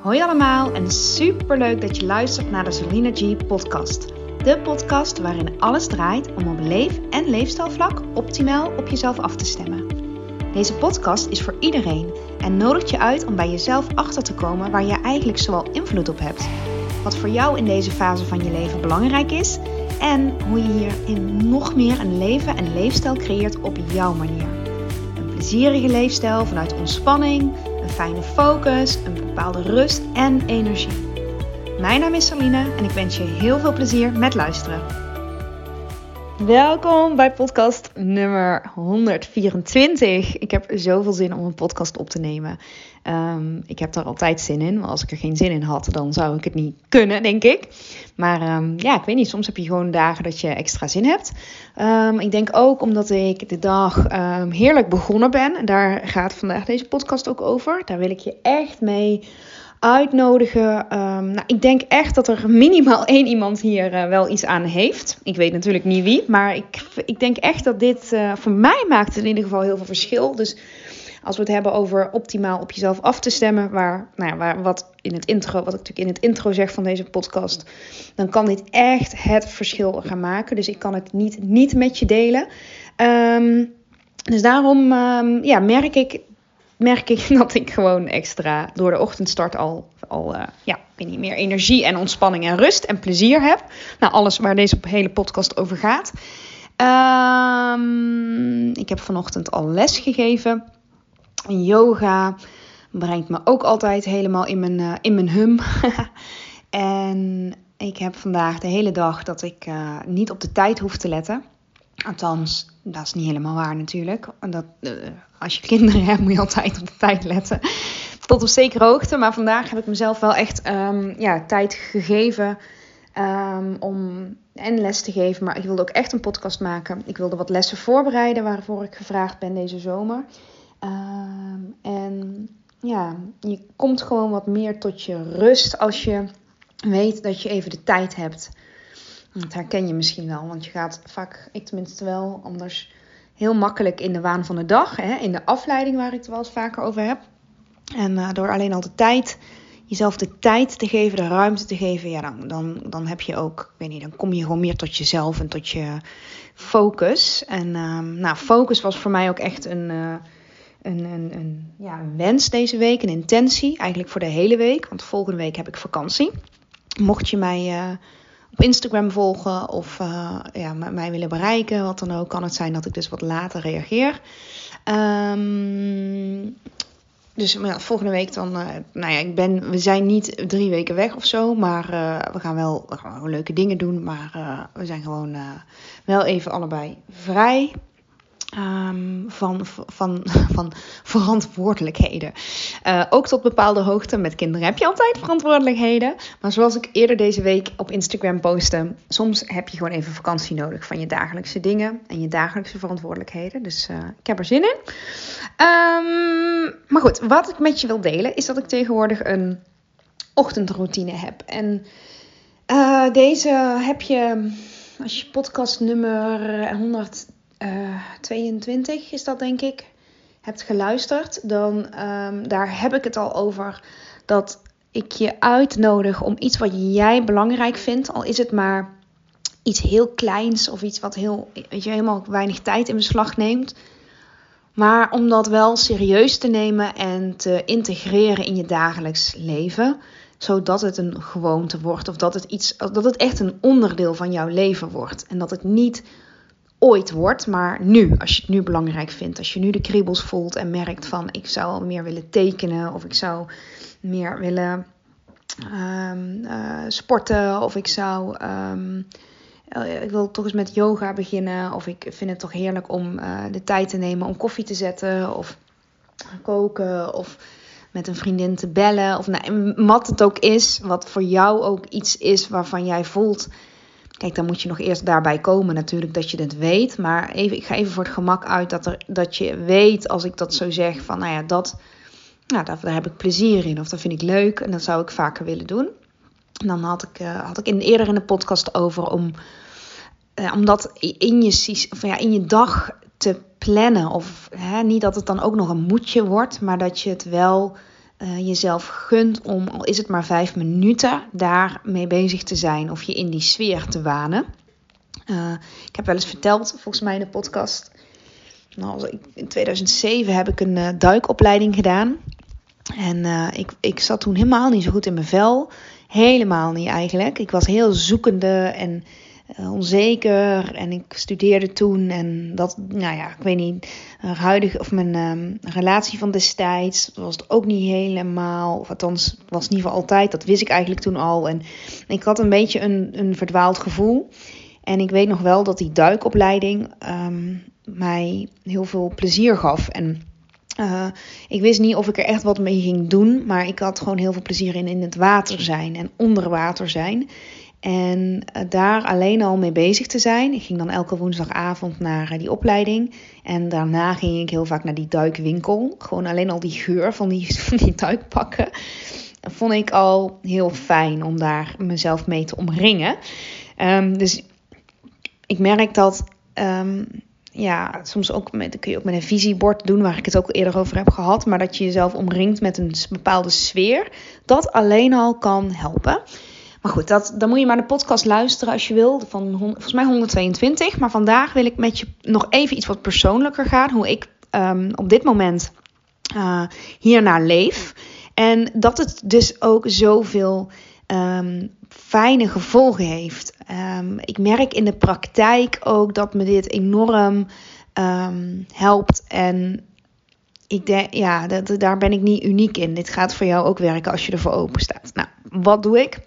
Hoi allemaal en super leuk dat je luistert naar de Selina G podcast. De podcast waarin alles draait om op leef- en leefstijlvlak optimaal op jezelf af te stemmen. Deze podcast is voor iedereen en nodigt je uit om bij jezelf achter te komen waar je eigenlijk zoal invloed op hebt. Wat voor jou in deze fase van je leven belangrijk is en hoe je hierin nog meer een leven en leefstijl creëert op jouw manier. Een plezierige leefstijl vanuit ontspanning, fijne focus, een bepaalde rust en energie. Mijn naam is Saline en ik wens je heel veel plezier met luisteren. Welkom bij podcast nummer 124. Ik heb zoveel zin om een podcast op te nemen. Um, ik heb daar altijd zin in. Maar als ik er geen zin in had, dan zou ik het niet kunnen, denk ik. Maar um, ja, ik weet niet. Soms heb je gewoon dagen dat je extra zin hebt. Um, ik denk ook omdat ik de dag heerlijk begonnen ben. Daar gaat vandaag deze podcast ook over. Daar wil ik je echt mee uitnodigen. Nou, ik denk echt dat er minimaal één iemand hier uh, wel iets aan heeft. Ik weet natuurlijk niet wie, maar ik, ik denk echt dat dit uh, voor mij maakt in ieder geval heel veel verschil. Dus als we het hebben over optimaal op jezelf af te stemmen, waar, nou ja, waar, wat in het intro, wat ik natuurlijk in het intro zeg van deze podcast, dan kan dit echt het verschil gaan maken. Dus ik kan het niet, niet met je delen. Um, dus daarom um, ja, merk ik merk ik dat ik gewoon extra door de ochtendstart al, al uh, ja, ik niet meer energie en ontspanning en rust en plezier heb. Nou, alles waar deze hele podcast over gaat. Um, ik heb vanochtend al les gegeven. Yoga brengt me ook altijd helemaal in mijn, uh, in mijn hum. en ik heb vandaag de hele dag dat ik uh, niet op de tijd hoef te letten. Althans, dat is niet helemaal waar natuurlijk. Dat, uh, als je kinderen hebt, moet je altijd op de tijd letten. Tot op zekere hoogte. Maar vandaag heb ik mezelf wel echt um, ja, tijd gegeven um, om en les te geven. Maar ik wilde ook echt een podcast maken. Ik wilde wat lessen voorbereiden waarvoor ik gevraagd ben deze zomer. Um, en ja, je komt gewoon wat meer tot je rust als je weet dat je even de tijd hebt. Dat herken je misschien wel, want je gaat vaak, ik tenminste wel, anders heel makkelijk in de waan van de dag. Hè, in de afleiding waar ik het wel eens vaker over heb. En uh, door alleen al de tijd, jezelf de tijd te geven, de ruimte te geven, ja, dan, dan, dan heb je ook, ik weet niet, dan kom je gewoon meer tot jezelf en tot je focus. En um, nou, focus was voor mij ook echt een, uh, een, ja, wens deze week, een intentie, eigenlijk voor de hele week. Want volgende week heb ik vakantie. Mocht je mij. Uh, op Instagram volgen of uh, ja, mij willen bereiken, wat dan ook, kan het zijn dat ik dus wat later reageer. Um, dus ja, volgende week dan, uh, nou ja, ik ben, we zijn niet drie weken weg of zo, maar we gaan wel gewoon leuke dingen doen, maar we zijn gewoon wel even allebei vrij. Um, van, van, van verantwoordelijkheden. Uh, ook tot bepaalde hoogte. Met kinderen heb je altijd verantwoordelijkheden. Maar zoals ik eerder deze week op Instagram postte, soms heb je gewoon even vakantie nodig van je dagelijkse dingen en je dagelijkse verantwoordelijkheden. Dus uh, ik heb er zin in. Um, maar goed, wat ik met je wil delen is dat ik tegenwoordig een ochtendroutine heb. En uh, deze heb je, als je podcast nummer 100 uh, 22 is dat denk ik, hebt geluisterd, dan um, daar heb ik het al over dat ik je uitnodig om iets wat jij belangrijk vindt, al is het maar iets heel kleins of iets wat heel, weet je, helemaal weinig tijd in beslag neemt. Maar om dat wel serieus te nemen en te integreren in je dagelijks leven, zodat het een gewoonte wordt of dat het, iets, dat het echt een onderdeel van jouw leven wordt. En dat het niet ooit wordt, maar nu, als je het nu belangrijk vindt. Als je nu de kriebels voelt en merkt van ik zou meer willen tekenen of ik zou meer willen um, uh, sporten of ik zou. Um, ik wil toch eens met yoga beginnen. Of ik vind het toch heerlijk om uh, de tijd te nemen om koffie te zetten. Of koken. Of met een vriendin te bellen. Of nou, wat het ook is. Wat voor jou ook iets is waarvan jij voelt. Kijk, dan moet je nog eerst daarbij komen natuurlijk dat je het weet. Maar even, ik ga even voor het gemak uit dat, er, dat je weet als ik dat zo zeg. Van nou ja, dat, nou, daar, daar heb ik plezier in. Of dat vind ik leuk en dat zou ik vaker willen doen. En dan had ik, uh, had ik in, eerder in de podcast over om, uh, om dat in je, of ja, in je dag te plannen. Of hè, niet dat het dan ook nog een moedje wordt, maar dat je het wel uh, jezelf gunt om, al is het maar vijf minuten, daarmee bezig te zijn of je in die sfeer te wanen. Uh, ik heb wel eens verteld, volgens mij in de podcast. Nou, in 2007 heb ik een uh, duikopleiding gedaan. En ik, ik zat toen helemaal niet zo goed in mijn vel. Helemaal niet eigenlijk. Ik was heel zoekende en onzeker. En ik studeerde toen. En dat, nou ja, ik weet niet. Huidige, of mijn um, relatie van destijds was het ook niet helemaal. Of althans, was in ieder geval altijd. Dat wist ik eigenlijk toen al. En ik had een beetje een, een verdwaald gevoel. En ik weet nog wel dat die duikopleiding um, mij heel veel plezier gaf. En uh, ik wist niet of ik er echt wat mee ging doen, maar ik had gewoon heel veel plezier in in het water zijn en onder water zijn. En uh, daar alleen al mee bezig te zijn. Ik ging dan elke woensdagavond naar uh, die opleiding. En daarna ging ik heel vaak naar die duikwinkel. Gewoon alleen al die geur van die, die duikpakken. Vond ik al heel fijn om daar mezelf mee te omringen. Um, dus ik merk dat um, ja, soms ook met, kun je ook met een visiebord doen, waar ik het ook eerder over heb gehad. Maar dat je jezelf omringt met een bepaalde sfeer. Dat alleen al kan helpen. Maar goed, dat, dan moet je maar de podcast luisteren als je wil. Van volgens mij 122. Maar vandaag wil ik met je nog even iets wat persoonlijker gaan. Hoe ik um, op dit moment uh, hiernaar leef. En dat het dus ook zoveel um, fijne gevolgen heeft. Um, ik merk in de praktijk ook dat me dit enorm helpt. En ik denk, ja, daar ben ik niet uniek in. Dit gaat voor jou ook werken als je ervoor open staat. Nou, wat doe ik?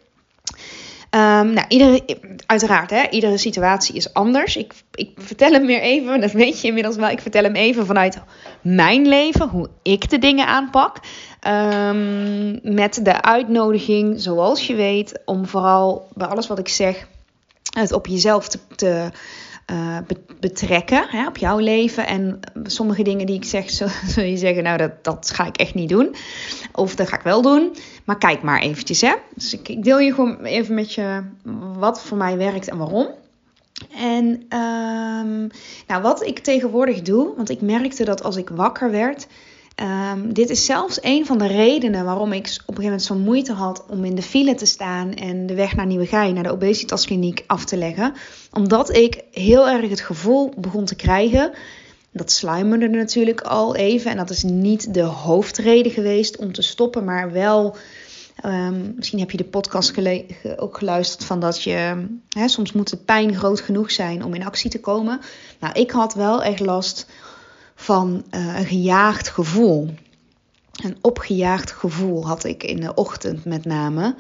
Um, nou, iedere, uiteraard, hè, iedere situatie is anders. Ik, ik vertel hem weer even, dat weet je inmiddels wel. Ik vertel hem even vanuit mijn leven, hoe ik de dingen aanpak. Um, met de uitnodiging, zoals je weet, om vooral bij alles wat ik zeg, het op jezelf te, te uh, betrekken, hè, op jouw leven. En sommige dingen die ik zeg, zul je zeggen, nou dat, dat ga ik echt niet doen. Of dat ga ik wel doen. Maar kijk maar eventjes, hè. Dus ik, deel je gewoon even met je wat voor mij werkt en waarom. En um, nou, wat ik tegenwoordig doe, want ik merkte dat als ik wakker werd, Um, dit is zelfs een van de redenen waarom ik op een gegeven moment zo'n moeite had om in de file te staan en de weg naar Nieuwegein, naar de obesitaskliniek af te leggen. Omdat ik heel erg het gevoel begon te krijgen, dat sluimerde natuurlijk al even en dat is niet de hoofdreden geweest om te stoppen, maar wel... Um, misschien heb je de podcast ook geluisterd van dat je soms moet de pijn groot genoeg zijn om in actie te komen. Nou, ik had wel echt last van uh, een gejaagd gevoel. Een opgejaagd gevoel had ik in de ochtend met name.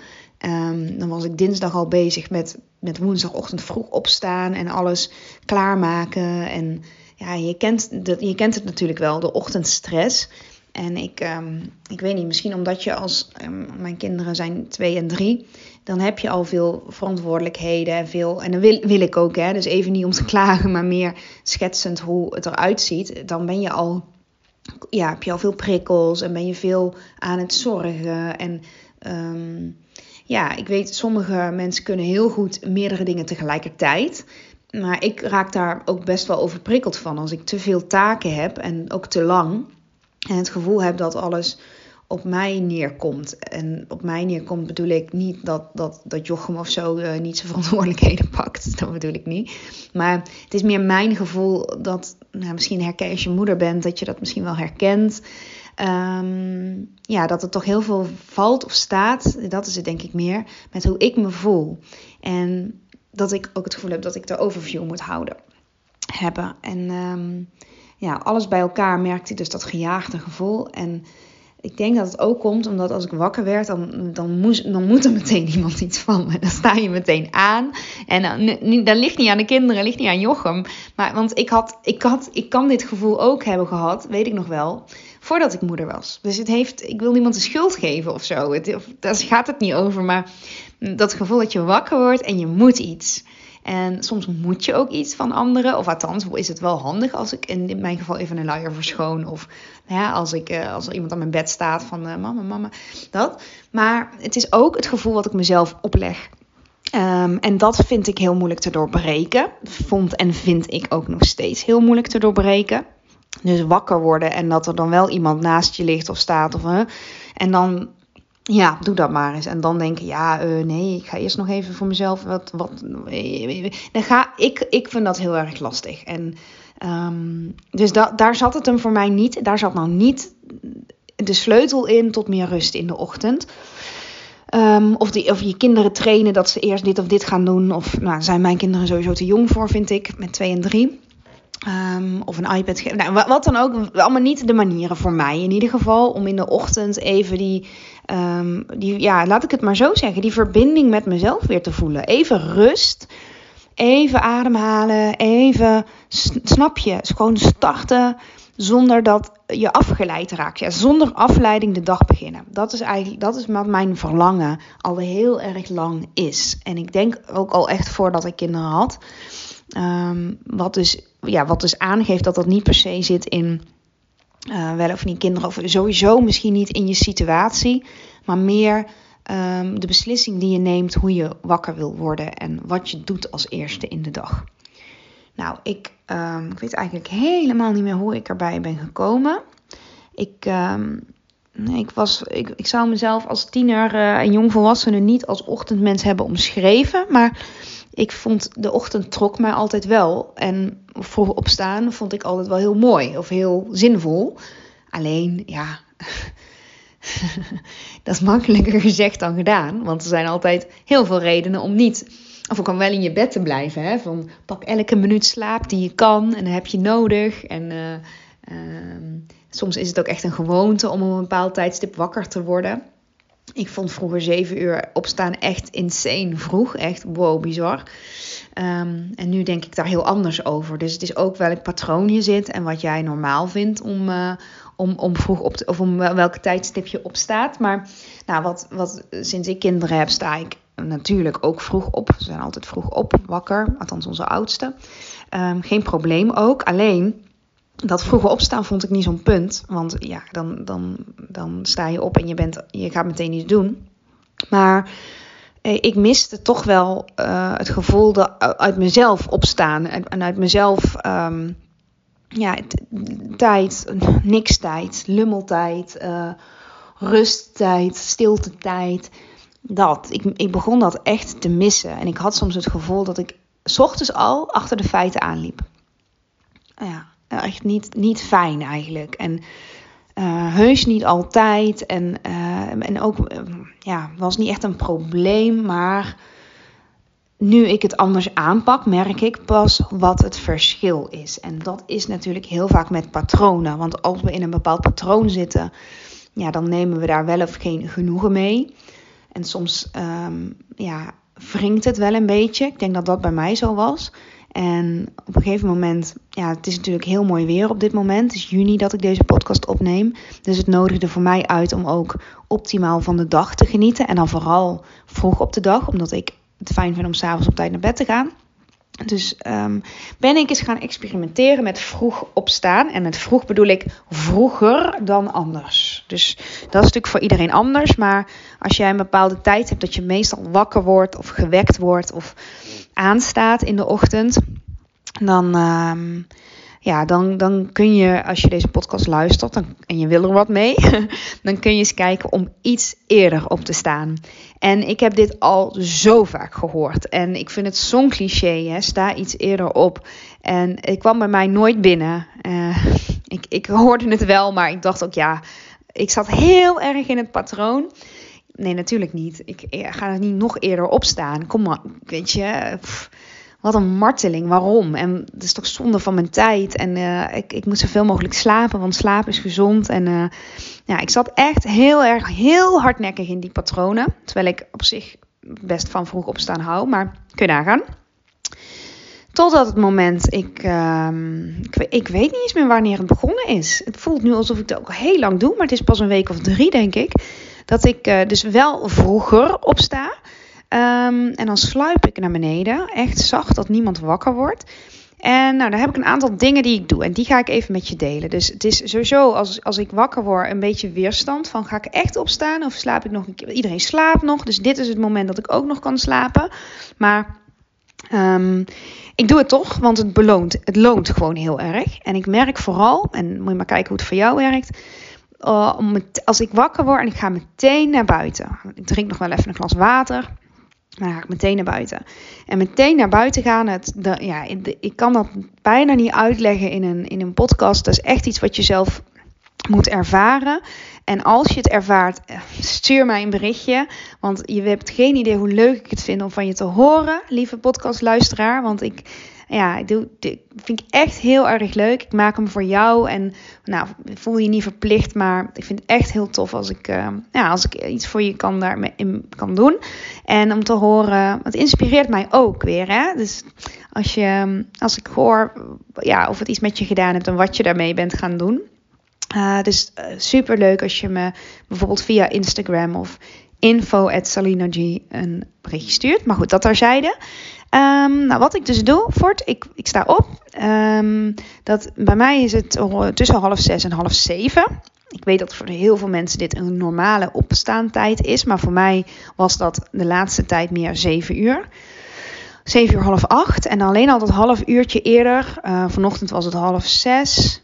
Um, dan was ik dinsdag al bezig met, met woensdagochtend vroeg opstaan en alles klaarmaken. En ja, je kent, dat, je kent het natuurlijk wel, de ochtendstress. En ik, um, ik weet niet, misschien omdat je als um, mijn kinderen zijn twee en drie, dan heb je al veel verantwoordelijkheden en veel. En dan wil, wil ik ook, hè, dus even niet om te klagen, maar meer schetsend hoe het eruit ziet. Dan ben je al, ja, heb je al veel prikkels en ben je veel aan het zorgen. En um, ja, ik weet, sommige mensen kunnen heel goed meerdere dingen tegelijkertijd. Maar ik raak daar ook best wel overprikkeld van als ik te veel taken heb en ook te lang. En het gevoel heb dat alles op mij neerkomt. En op mij neerkomt bedoel ik niet dat, dat, dat Jochem of zo uh, niet zijn verantwoordelijkheden pakt. Dat bedoel ik niet. Maar het is meer mijn gevoel dat, nou, misschien herken als je moeder bent, dat je dat misschien wel herkent. Um, ja, dat er toch heel veel valt of staat, dat is het denk ik meer, met hoe ik me voel. En dat ik ook het gevoel heb dat ik de overview moet houden. Hebben. En um, ja, alles bij elkaar merkte ik dus dat gejaagde gevoel. En ik denk dat het ook komt omdat als ik wakker werd, dan, dan, moest, dan moet er meteen iemand iets van me. Dan sta je meteen aan. En dan, dat ligt niet aan de kinderen, ligt niet aan Jochem. Maar, want ik, had, ik, had, ik kan dit gevoel ook hebben gehad, weet ik nog wel, voordat ik moeder was. Dus het heeft, ik wil niemand de schuld geven of zo. Het, daar gaat het niet over. Maar dat gevoel dat je wakker wordt en je moet iets. En soms moet je ook iets van anderen. Of althans, is het wel handig als ik in, mijn geval even een luier verschoon. Of ja, als, ik, uh, als er iemand aan mijn bed staat van uh, mama, mama. Dat. Maar het is ook het gevoel wat ik mezelf opleg. Um, en dat vind ik heel moeilijk te doorbreken. Vond en vind ik ook nog steeds heel moeilijk te doorbreken. Dus wakker worden en dat er dan wel iemand naast je ligt of staat. Of, en dan, ja, doe dat maar eens. En dan denken, ja, uh, nee, ik ga eerst nog even voor mezelf wat. wat dan ga, ik, ik vind dat heel erg lastig. En um, dus da, daar zat het hem voor mij niet. Daar zat nou niet de sleutel in tot meer rust in de ochtend. Um, of, die, of je kinderen trainen dat ze eerst dit of dit gaan doen. Of nou, zijn mijn kinderen sowieso te jong voor, vind ik, met twee en drie. Um, of een iPad. Nou, wat dan ook. Allemaal niet de manieren voor mij in ieder geval. Om in de ochtend even die, um, die, ja, laat ik het maar zo zeggen. Die verbinding met mezelf weer te voelen. Even rust. Even ademhalen. Even, snap je? Gewoon starten zonder dat je afgeleid raakt. Ja, zonder afleiding de dag beginnen. Dat is eigenlijk dat is wat mijn verlangen al heel erg lang is. En ik denk ook al echt voordat ik kinderen had. Um, wat, dus, ja, wat dus aangeeft dat dat niet per se zit in uh, wel of niet kinderen. Of sowieso misschien niet in je situatie. Maar meer um, de beslissing die je neemt hoe je wakker wil worden. En wat je doet als eerste in de dag. Nou, ik, um, ik weet eigenlijk helemaal niet meer hoe ik erbij ben gekomen. Ik, nee, ik, was, ik, ik zou mezelf als tiener uh, en jongvolwassene niet als ochtendmens hebben omschreven. Maar ik vond de ochtend trok mij altijd wel. En vroeg opstaan vond ik altijd wel heel mooi of heel zinvol. Alleen, ja, dat is makkelijker gezegd dan gedaan. Want er zijn altijd heel veel redenen om niet of ook om wel in je bed te blijven. Hè? Van pak elke minuut slaap die je kan en heb je nodig. En uh, uh, soms is het ook echt een gewoonte om op een bepaald tijdstip wakker te worden. Ik vond vroeger 7 uur opstaan echt insane vroeg. Echt wow, bizar. Um, en nu denk ik daar heel anders over. Dus het is ook welk patroon je zit en wat jij normaal vindt om, uh, om, om vroeg op te, of om welke tijdstip je opstaat. Maar nou, wat, wat, sinds ik kinderen heb, sta ik natuurlijk ook vroeg op. We zijn altijd vroeg op, wakker, althans onze oudste. Um, geen probleem ook. Alleen dat vroege opstaan vond ik niet zo'n punt. Want ja, dan, dan, dan sta je op en je, bent, je gaat meteen iets doen. Maar eh, ik miste toch wel uh, het gevoel dat uit mezelf opstaan. En uit mezelf, um, ja, tijd, niks tijd, lummeltijd, uh, rusttijd, stiltetijd dat. Ik, ik begon dat echt te missen. En ik had soms het gevoel dat ik ochtends al achter de feiten aanliep. Ja, echt niet, niet fijn eigenlijk. En uh, heus niet altijd. En, uh, en ook, ja, was niet echt een probleem. Maar nu ik het anders aanpak, merk ik pas wat het verschil is. En dat is natuurlijk heel vaak met patronen. Want als we in een bepaald patroon zitten, ja, dan nemen we daar wel of geen genoegen mee. En soms um, ja, wringt het wel een beetje. Ik denk dat dat bij mij zo was. En op een gegeven moment, ja, het is natuurlijk heel mooi weer op dit moment. Het is juni dat ik deze podcast opneem. Dus het nodigde voor mij uit om ook optimaal van de dag te genieten. En dan vooral vroeg op de dag, omdat ik het fijn vind om s'avonds op tijd naar bed te gaan. Dus um, ben ik eens gaan experimenteren met vroeg opstaan. En met vroeg bedoel ik vroeger dan anders. Dus dat is natuurlijk voor iedereen anders. Maar als jij een bepaalde tijd hebt dat je meestal wakker wordt of gewekt wordt of aanstaat in de ochtend, dan, um, ja, dan, dan kun je, als je deze podcast luistert en je wil er wat mee, dan kun je eens kijken om iets eerder op te staan. En ik heb dit al zo vaak gehoord. En ik vind het zo'n cliché, hè? sta iets eerder op. En ik kwam bij mij nooit binnen. Uh, ik, ik hoorde het wel, maar ik dacht ook, ja, ik zat heel erg in het patroon. Nee, natuurlijk niet. Ik, ik ga er niet nog eerder opstaan. Kom maar, weet je. Wat een marteling. Waarom? En het is toch zonde van mijn tijd. En uh, ik, ik moet zoveel mogelijk slapen, want slaap is gezond. En uh, ja, ik zat echt heel erg, heel hardnekkig in die patronen. Terwijl ik op zich best van vroeg opstaan hou. Maar kun je nagaan. Totdat het moment, ik, uh, ik, ik, weet niet eens meer wanneer het begonnen is. Het voelt nu alsof ik het ook heel lang doe, maar het is pas een week of drie, denk ik. Dat ik uh, dus wel vroeger opsta. Um, en dan sluip ik naar beneden, echt zacht, dat niemand wakker wordt. En nou, daar heb ik een aantal dingen die ik doe. En die ga ik even met je delen. Dus het is sowieso, als, als ik wakker word, een beetje weerstand. Van ga ik echt opstaan of slaap ik nog een keer? Iedereen slaapt nog. Dus dit is het moment dat ik ook nog kan slapen. Maar Ehm, ik doe het toch, want het beloont. Het loont gewoon heel erg. En ik merk vooral, en moet je maar kijken hoe het voor jou werkt. Uh, als ik wakker word en ik ga meteen naar buiten. Ik drink nog wel even een glas water. Dan ga ik meteen naar buiten. En meteen naar buiten gaan, het, ja, ik kan dat bijna niet uitleggen in een, in een podcast. Dat is echt iets wat je zelf moet ervaren. En als je het ervaart, eh, stuur mij een berichtje. Want je hebt geen idee hoe leuk ik het vind om van je te horen, lieve podcastluisteraar. Want ik, ja, ik doe, vind ik echt heel erg leuk. Ik maak hem voor jou en nou, voel je niet verplicht, maar ik vind het echt heel tof als ik, uh, ja, als ik iets voor je kan, daar in kan doen. En om te horen, het inspireert mij ook weer. Hè? Dus als, je, als ik hoor ja, of het iets met je gedaan hebt en wat je daarmee bent gaan doen. Uh, dus uh, super leuk als je me bijvoorbeeld via Instagram of info een berichtje stuurt. Maar goed, dat terzijde. Um, nou, wat ik dus doe, Fort, ik, ik sta op. Um, dat, bij mij is het tussen half zes en half zeven. Ik weet dat voor heel veel mensen dit een normale opstaantijd is. Maar voor mij was dat de laatste tijd meer zeven uur. 7 uur half acht. En alleen al dat half uurtje eerder. Vanochtend was het half zes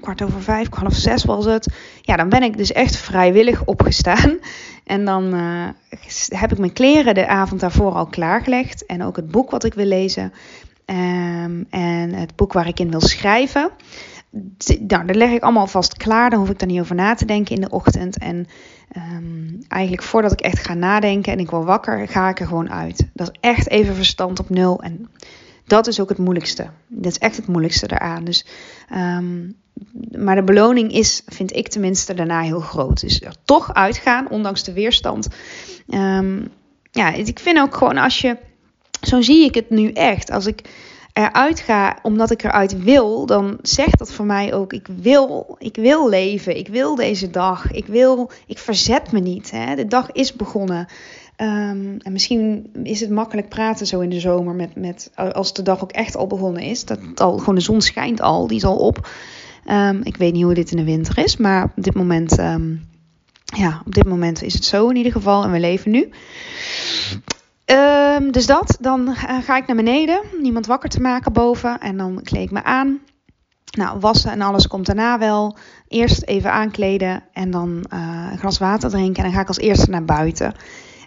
kwart over vijf, half zes was het. Ja, dan ben ik dus echt vrijwillig opgestaan. En dan uh, heb ik mijn kleren de avond daarvoor al klaargelegd. En ook het boek wat ik wil lezen. Um, en het boek waar ik in wil schrijven. Nou, dat leg ik allemaal vast klaar. Dan hoef ik daar niet over na te denken in de ochtend. En um, eigenlijk voordat ik echt ga nadenken en ik word wakker, ga ik er gewoon uit. Dat is echt even verstand op nul. En dat is ook het moeilijkste. Dat is echt het moeilijkste daaraan. Dus um, maar de beloning is, vind ik tenminste, daarna heel groot. Dus er toch uitgaan, ondanks de weerstand. Um, ja, ik vind ook gewoon als je, zo zie ik het nu echt. Als ik eruit ga omdat ik eruit wil, dan zegt dat voor mij ook: ik wil, ik wil leven, ik wil deze dag, ik wil, ik verzet me niet. Hè? De dag is begonnen. Um, en misschien is het makkelijk praten zo in de zomer, met, met, als de dag ook echt al begonnen is. Dat al, gewoon de zon schijnt al, die is al op. Um, ik weet niet hoe dit in de winter is, maar op dit moment, um, ja, op dit moment is het zo in ieder geval en we leven nu. Dus dat, dan ga ik naar beneden, niemand wakker te maken boven en dan kleed ik me aan. Nou, wassen en alles komt daarna wel. Eerst even aankleden en dan uh, een glas water drinken. En dan ga ik als eerste naar buiten.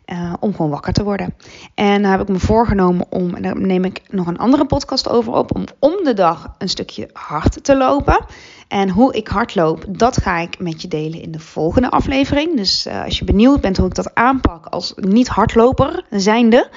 Uh, om gewoon wakker te worden. En dan heb ik me voorgenomen om, en daar neem ik nog een andere podcast over op, om om de dag een stukje hard te lopen. En hoe ik hardloop, dat ga ik met je delen in de volgende aflevering. Dus uh, als je benieuwd bent hoe ik dat aanpak als niet-hardloper zijnde,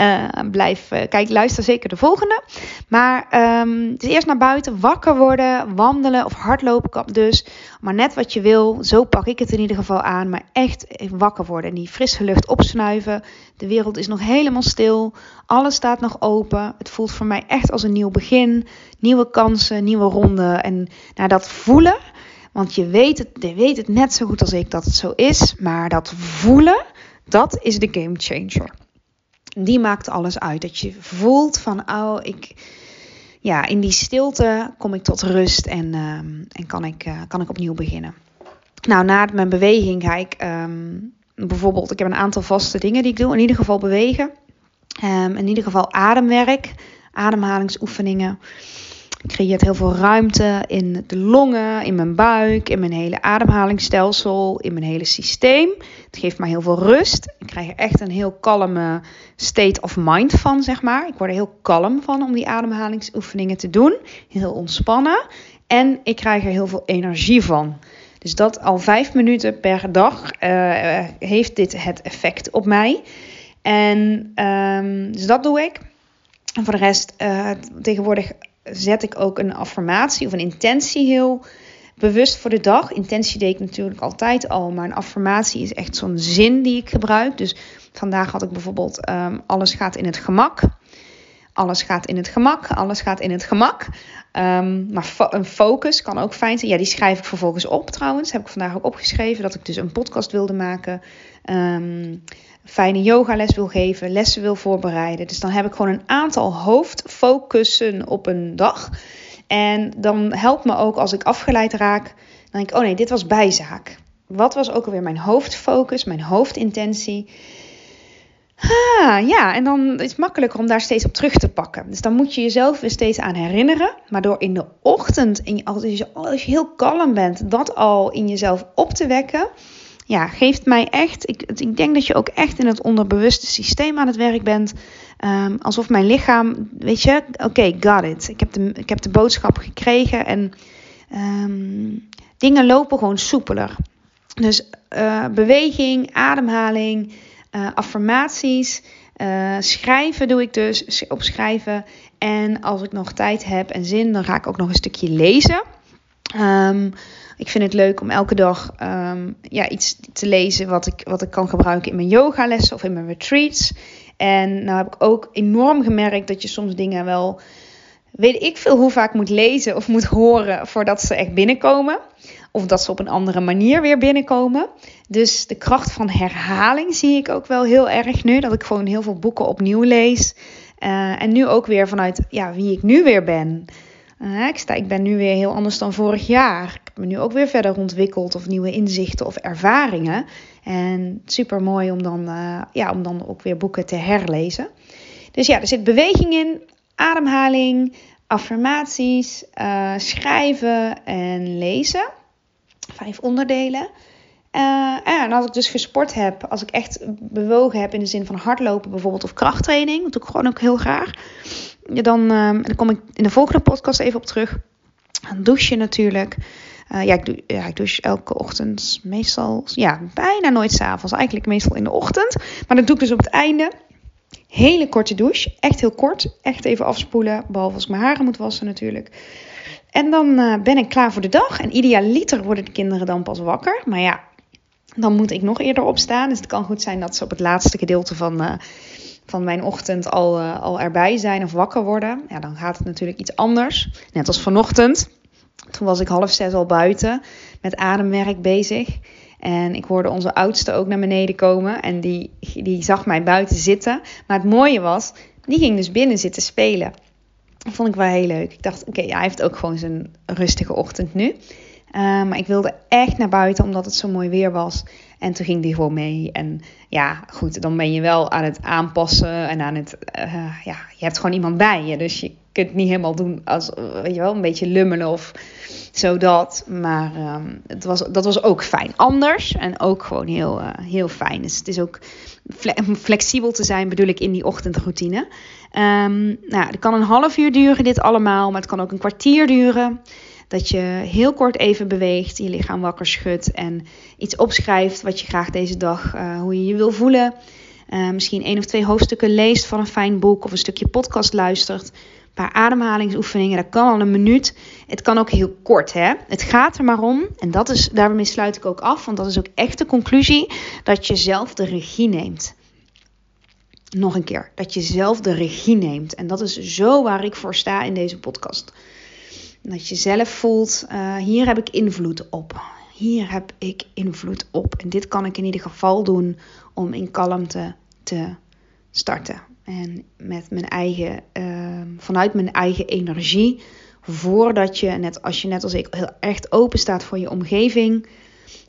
uh, blijf, uh, kijk, luister zeker de volgende. Maar um, dus eerst naar buiten, wakker worden, wandelen of hardlopen dus. Maar net wat je wil, zo pak ik het in ieder geval aan. Maar echt wakker worden en die frisse lucht opsnuiven. De wereld is nog helemaal stil. Alles staat nog open. Het voelt voor mij echt als een nieuw begin. Nieuwe kansen, nieuwe ronden. En nou, dat voelen. Want je weet, het, je weet het net zo goed als ik dat het zo is. Maar dat voelen, dat is de game changer. Die maakt alles uit. Dat je voelt van, oh, ik, ja, in die stilte kom ik tot rust en, uh, en kan, ik, uh, kan ik opnieuw beginnen. Nou, na mijn beweging ga ik um, bijvoorbeeld, ik heb een aantal vaste dingen die ik doe. In ieder geval bewegen. Um, in ieder geval ademwerk, ademhalingsoefeningen. creëert heel veel ruimte in de longen, in mijn buik, in mijn hele ademhalingsstelsel, in mijn hele systeem. Het geeft mij heel veel rust. Ik krijg er echt een heel kalme state of mind van, zeg maar. Ik word er heel kalm van om die ademhalingsoefeningen te doen. Heel ontspannen. En ik krijg er heel veel energie van. Dus dat al vijf minuten per dag uh, heeft dit het effect op mij. En um, dus dat doe ik. En voor de rest, uh, tegenwoordig zet ik ook een affirmatie of een intentie heel bewust voor de dag. Intentie deed ik natuurlijk altijd al, maar een affirmatie is echt zo'n zin die ik gebruik. Dus vandaag had ik bijvoorbeeld: um, alles gaat in het gemak. Alles gaat in het gemak, alles gaat in het gemak. Um, maar een focus kan ook fijn zijn. Ja, die schrijf ik vervolgens op trouwens. Heb ik vandaag ook opgeschreven dat ik dus een podcast wilde maken. Um, fijne yogales wil geven, lessen wil voorbereiden. Dus dan heb ik gewoon een aantal hoofdfocussen op een dag. En dan helpt me ook als ik afgeleid raak. Dan denk ik, oh nee, dit was bijzaak. Wat was ook alweer mijn hoofdfocus, mijn hoofdintentie? Ah, ja, en dan is het makkelijker om daar steeds op terug te pakken. Dus dan moet je jezelf weer steeds aan herinneren. Maar door in de ochtend, in, als, je, als je heel kalm bent, dat al in jezelf op te wekken. Ja, geeft mij echt. Ik, ik denk dat je ook echt in het onderbewuste systeem aan het werk bent. Um, alsof mijn lichaam, weet je, oké, got it. Ik heb, de, ik heb de boodschap gekregen en um, dingen lopen gewoon soepeler. Dus uh, beweging, ademhaling uh, affirmaties. Uh, schrijven doe ik dus, opschrijven. En als ik nog tijd heb en zin, dan ga ik ook nog een stukje lezen. Um, ik vind het leuk om elke dag um, ja, iets te lezen wat ik, wat ik kan gebruiken in mijn yogalessen of in mijn retreats. En nou heb ik ook enorm gemerkt dat je soms dingen wel, weet ik veel hoe vaak moet lezen of moet horen voordat ze echt binnenkomen. Of dat ze op een andere manier weer binnenkomen. Dus de kracht van herhaling zie ik ook wel heel erg nu. Dat ik gewoon heel veel boeken opnieuw lees. Uh, en nu ook weer vanuit ja, wie ik nu weer ben. Uh, ik, ik ben nu weer heel anders dan vorig jaar. Ik heb me nu ook weer verder ontwikkeld. Of nieuwe inzichten of ervaringen. En super mooi om dan, uh, ja, om dan ook weer boeken te herlezen. Dus ja, er zit beweging in, ademhaling, affirmaties, schrijven en lezen vijf onderdelen. En als ik dus gesport heb, als ik echt bewogen heb in de zin van hardlopen bijvoorbeeld of krachttraining, dat doe ik gewoon ook heel graag. Dan, uh, dan kom ik in de volgende podcast even op terug. Dan douche natuurlijk. Uh, ja, ik, doe, ja, ik douche elke ochtend meestal, ja, bijna nooit s'avonds. Eigenlijk meestal in de ochtend. Maar dat doe ik dus op het einde. Hele korte douche, echt heel kort. Echt even afspoelen, behalve als ik mijn haren moet wassen natuurlijk. En dan uh, ben ik klaar voor de dag. En idealiter worden de kinderen dan pas wakker. Maar ja, dan moet ik nog eerder opstaan. Dus het kan goed zijn dat ze op het laatste gedeelte van, uh, van mijn ochtend al, uh, al erbij zijn of wakker worden. Ja, dan gaat het natuurlijk iets anders. Net als vanochtend. Toen was ik half zes al buiten met ademwerk bezig. En ik hoorde onze oudste ook naar beneden komen. En die, die zag mij buiten zitten. Maar het mooie was, die ging dus binnen zitten spelen. Dat vond ik wel heel leuk. Ik dacht, oké, hij heeft ook gewoon zijn rustige ochtend nu. Uh, maar ik wilde echt naar buiten omdat het zo mooi weer was. En toen ging die gewoon mee. En ja, goed, dan ben je wel aan het aanpassen en aan het. Uh, ja, je hebt gewoon iemand bij je. Dus je kunt niet helemaal doen als, weet je wel, een beetje lummelen of zo dat. Maar um, het was, dat was ook fijn. Anders en ook gewoon heel, uh, heel fijn. Dus het is ook flexibel te zijn, bedoel ik, in die ochtendroutine. Um, nou, het kan een half uur duren, dit allemaal, maar het kan ook een kwartier duren. Dat je heel kort even beweegt, je lichaam wakker schudt en iets opschrijft wat je graag deze dag, uh, hoe je je wil voelen. Uh, misschien één of twee hoofdstukken leest van een fijn boek of een stukje podcast luistert. Een paar ademhalingsoefeningen, dat kan al een minuut. Het kan ook heel kort, hè. Het gaat er maar om, en dat is, daarmee sluit ik ook af, want dat is ook echt de conclusie, dat je zelf de regie neemt. Nog een keer, dat je zelf de regie neemt. En dat is zo waar ik voor sta in deze podcast. Dat je zelf voelt, uh, hier heb ik invloed op. Hier heb ik invloed op. En dit kan ik in ieder geval doen om in kalmte te starten. En met mijn eigen, uh, vanuit mijn eigen energie. Voordat je, net als je net als ik, heel echt open staat voor je omgeving.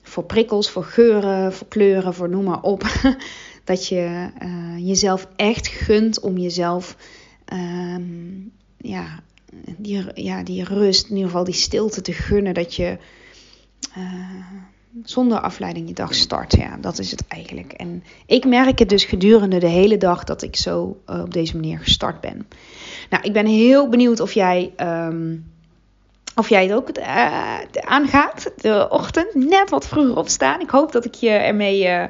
Voor prikkels, voor geuren, voor kleuren, voor noem maar op. dat je uh, jezelf echt gunt om jezelf um, ja, die, ja, die rust, in ieder geval die stilte te gunnen. Dat je uh, zonder afleiding je dag start. Ja, dat is het eigenlijk. En ik merk het dus gedurende de hele dag dat ik zo uh, op deze manier gestart ben. Nou, ik ben heel benieuwd of jij. Um, of jij het ook uh, aangaat, de ochtend, net wat vroeger opstaan. Ik hoop dat ik je ermee uh,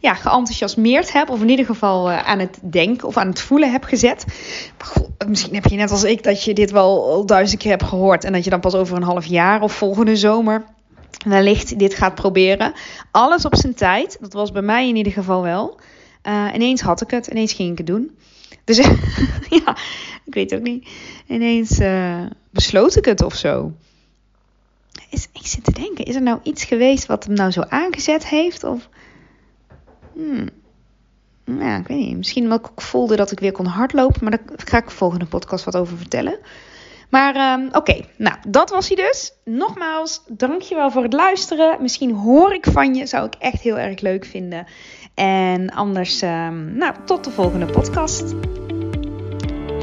ja, geenthousiasmeerd heb. Of in ieder geval uh, aan het denken of aan het voelen heb gezet. Goh, misschien heb je net als ik dat je dit wel duizend keer hebt gehoord. En dat je dan pas over een half jaar of volgende zomer wellicht dit gaat proberen. Alles op zijn tijd. Dat was bij mij in ieder geval wel. ineens had ik het, ineens ging ik het doen. Dus ja, ik weet ook niet. Ineens besloot ik het of zo. Is, ik zit te denken, is er nou iets geweest wat hem nou zo aangezet heeft? Of, hmm. Ja, ik weet niet. Misschien omdat ik voelde dat ik weer kon hardlopen. Maar daar ga ik de volgende podcast wat over vertellen. Maar um, oké, nou dat was hij dus. Nogmaals, dankjewel voor het luisteren. Misschien hoor ik van je, zou ik echt heel erg leuk vinden. En anders, ehm, nou, tot de volgende podcast.